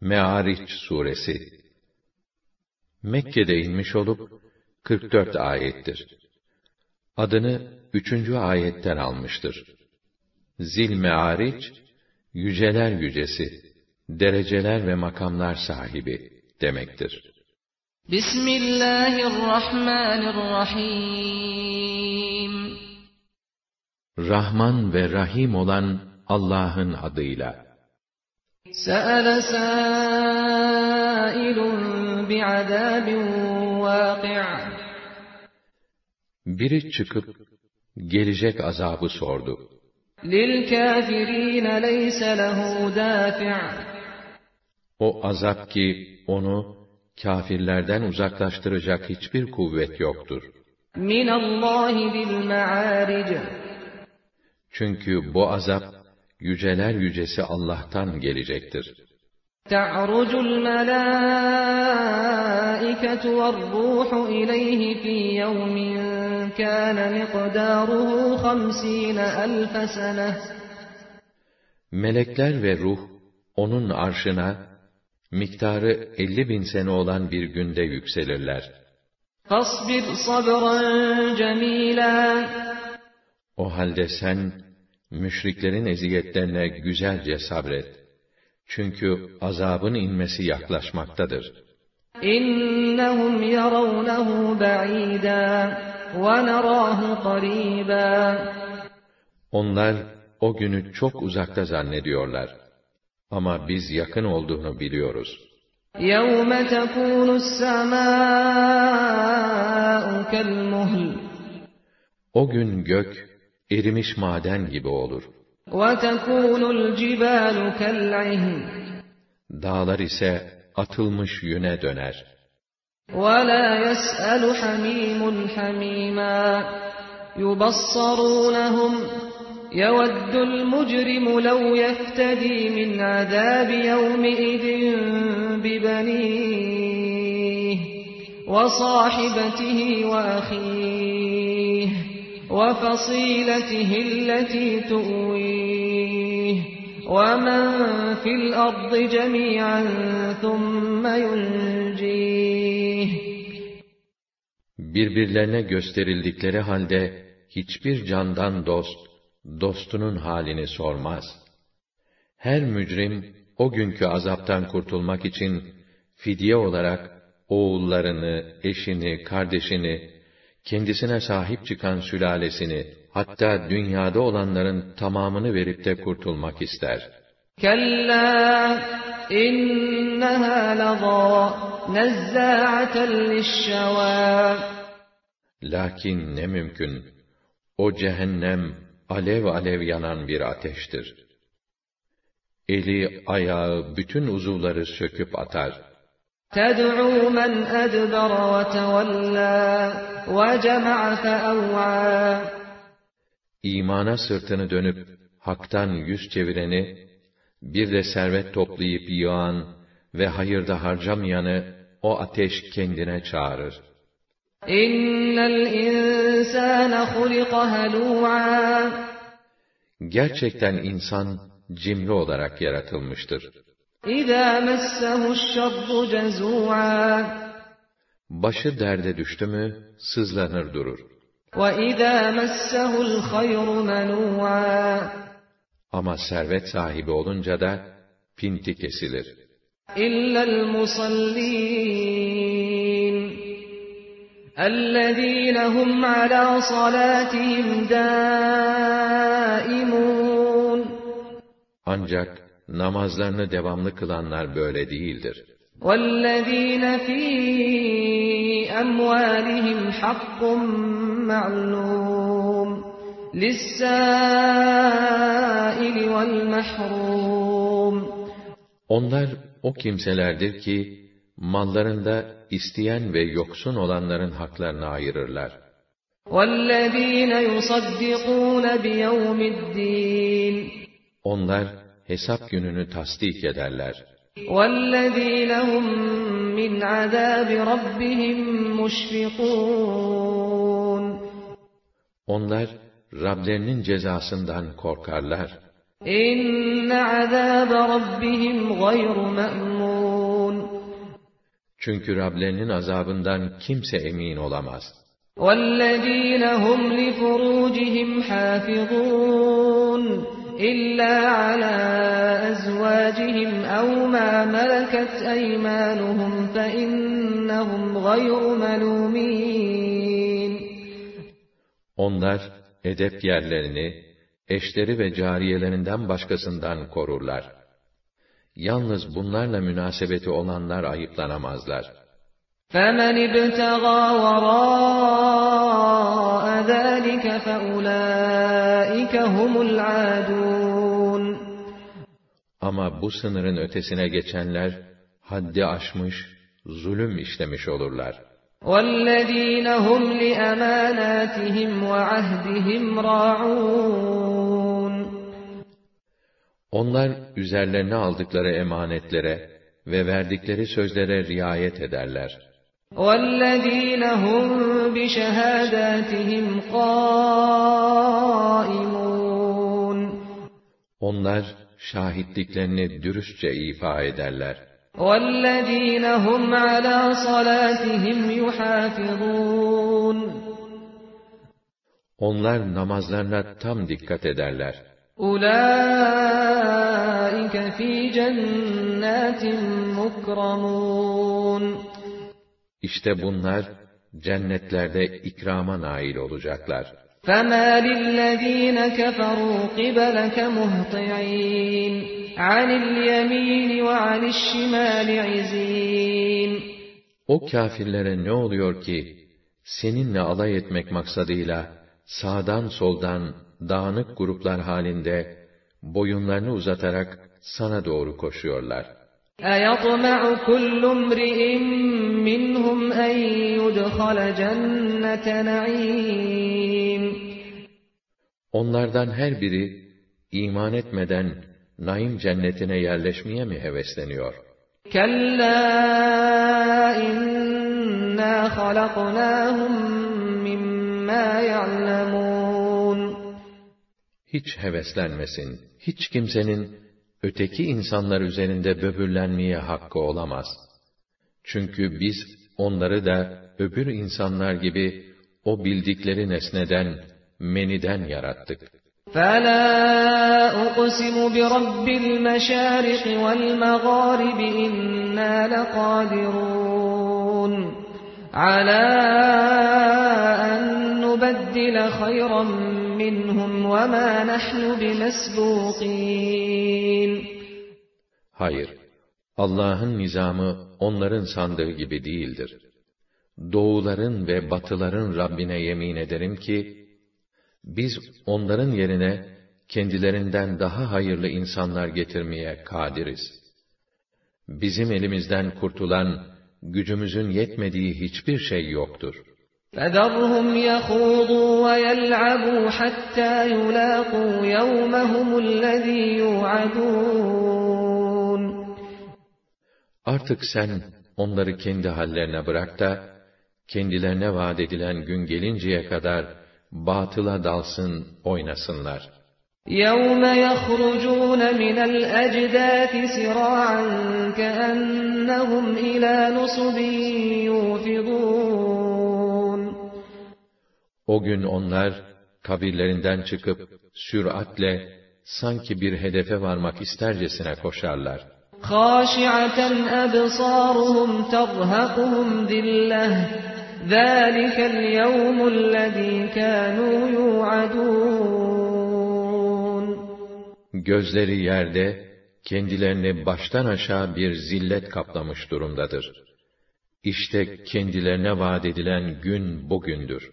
Me'ariç suresi Mekke'de inmiş olup 44 ayettir. Adını üçüncü ayetten almıştır. Zil Me'ariç, yüceler yücesi, dereceler ve makamlar sahibi demektir. Bismillahirrahmanirrahim Rahman ve Rahim olan Allah'ın adıyla. سأل سائل بعذاب واقع Biri çıkıp gelecek azabı sordu. للكافرين ليس له دافع O azap ki onu kafirlerden uzaklaştıracak hiçbir kuvvet yoktur. من الله ذي المعارج Çünkü bu azap yüceler yücesi Allah'tan gelecektir. تعرج الملائكة والروح إليه في يوم كان مقداره خمسين ألف سنة Melekler ve ruh onun arşına miktarı 50 bin sene olan bir günde yükselirler. فاصبر صبرا جميلا O halde sen müşriklerin eziyetlerine güzelce sabret. Çünkü azabın inmesi yaklaşmaktadır. إنهم يرونه بعيدا ونراه قريبا Onlar o günü çok uzakta zannediyorlar. Ama biz yakın olduğunu biliyoruz. يوم تكون السماء كالمهل O gün gök erimiş maden gibi olur. وتكون الجبال كالعهن Dağlar ise atılmış yüne döner. ولا يسأل حميم حميما يبصرونهم يود المجرم لو يفتدي من عذاب يومئذ ببنيه وصاحبته وأخيه وفصيلته التي تؤويه ومن في الأرض جميعا ثم ينجيه Birbirlerine gösterildikleri halde hiçbir candan dost, dostunun halini sormaz. Her mücrim, o günkü azaptan kurtulmak için, fidye olarak, oğullarını, eşini, kardeşini, kendisine sahip çıkan sülalesini, hatta dünyada olanların tamamını verip de kurtulmak ister. Kalla innaha lazâ nezzâ'aten Lakin ne mümkün, o cehennem alev alev yanan bir ateştir. Eli, ayağı, bütün uzuvları söküp atar.'' تدعو من أدبر وتولى وجمع فأوعى İmana sırtını dönüp, haktan yüz çevireni, bir de servet toplayıp yığan ve hayırda harcamayanı, o ateş kendine çağırır. إن الإنسان خلق هلوعا Gerçekten insan, cimri olarak yaratılmıştır. إذا مسه الشر جزوعا Başı derde düştü mü, sızlanır durur. وإذا مسه الخير منوعا Ama servet sahibi olunca da, pinti kesilir. إلا المصلين الذين هم على صلاتهم دائمون Ancak namazlarını devamlı kılanlar böyle değildir. والذين في أموالهم حق معلوم للسائل والمحروم Onlar o kimselerdir ki, mallarında isteyen ve yoksun olanların haklarını ayırırlar. والذين يصدقون بيوم الدين Onlar hesap gününü tasdik ederler. والذين هم من عذاب ربهم مشفقون Onlar Rablerinin cezasından korkarlar. إن عذاب ربهم غير مأمون Çünkü Rablerinin azabından kimse emin olamaz. وَالَّذ۪ينَ هُمْ لِفُرُوجِهِمْ حَافِظُونَ إِلَّا عَلَى أَزْوَاجِهِمْ أَوْ مَا مَلَكَتْ أَيْمَانُهُمْ فَإِنَّهُمْ غَيْرُ مَلُومِينَ Onlar edep yerlerini, eşleri ve cariyelerinden başkasından korurlar. Yalnız bunlarla münasebeti olanlar ayıplanamazlar. فَمَنِ ابْتَغَى وَرَاءَ ذَٰلِكَ فَأُولَٰئِكَ هُمُ الْعَادُونَ ama bu sınırın ötesine geçenler, haddi aşmış, zulüm işlemiş olurlar. وَالَّذ۪ينَ هُمْ لِأَمَانَاتِهِمْ وَعَهْدِهِمْ Onlar üzerlerine aldıkları emanetlere ve verdikleri sözlere riayet ederler. وَالَّذ۪ينَ هُمْ بِشَهَادَاتِهِمْ قَائِمُونَ Onlar şahitliklerini dürüstçe ifa ederler. وَالَّذ۪ينَ هُمْ عَلَى صَلَاتِهِمْ يُحَافِظُونَ Onlar namazlarına tam dikkat ederler. أُولَٰئِكَ فِي جَنَّاتٍ مُكْرَمُونَ İşte bunlar cennetlerde ikrama nail olacaklar. فَمَا لِلَّذ۪ينَ كَفَرُوا قِبَلَكَ مُهْطِعِينَ عَنِ الْيَمِينِ وَعَنِ الشِّمَالِ عِزِينَ O kâfirlere ne oluyor ki, seninle alay etmek maksadıyla, sağdan soldan, dağınık gruplar halinde, boyunlarını uzatarak sana doğru koşuyorlar. أَيَطْمَعُ كُلُّ امْرِئٍ مِّنْهُمْ أَن يُدْخَلَ جَنَّةَ نَعِيمٍ Onlardan her biri, iman etmeden, naim cennetine yerleşmeye mi hevesleniyor? كَلَّا إِنَّا خَلَقْنَاهُم مِّمَّا يَعْلَمُونَ Hiç heveslenmesin. Hiç kimsenin öteki insanlar üzerinde böbürlenmeye hakkı olamaz. Çünkü biz onları da öbür insanlar gibi o bildikleri nesneden, meniden yarattık. فَلَا أُقْسِمُ بِرَبِّ الْمَشَارِقِ وَالْمَغَارِبِ إِنَّا لَقَادِرُونَ عَلَىٰ أَن نُّبَدِّلَ خَيْرًا minhum ve ma nahnu bimesbuqin. Hayır. Allah'ın nizamı onların sandığı gibi değildir. Doğuların ve batıların Rabbine yemin ederim ki biz onların yerine kendilerinden daha hayırlı insanlar getirmeye kadiriz. Bizim elimizden kurtulan, gücümüzün yetmediği hiçbir şey yoktur.'' فَذَرْهُمْ يَخُوضُوا وَيَلْعَبُوا حَتَّى يُلَاقُوا يَوْمَهُمُ الَّذ۪ي يُوعَدُونَ Artık sen onları kendi hallerine bırak da, kendilerine vaat edilen gün gelinceye kadar batıla dalsın, oynasınlar. يَوْمَ يَخْرُجُونَ مِنَ الْأَجْدَاثِ سِرَاعًا كَأَنَّهُمْ إِلَى نُصُبٍ O gün onlar kabirlerinden çıkıp süratle sanki bir hedefe varmak istercesine koşarlar. خَاشِعَةً أَبْصَارُهُمْ تَرْهَقُهُمْ ذِلَّةٌ ذَٰلِكَ الْيَوْمُ الَّذ۪ي كَانُوا يُوعَدُونَ Gözleri yerde, kendilerini baştan aşağı bir zillet kaplamış durumdadır. İşte kendilerine vaat edilen gün bugündür.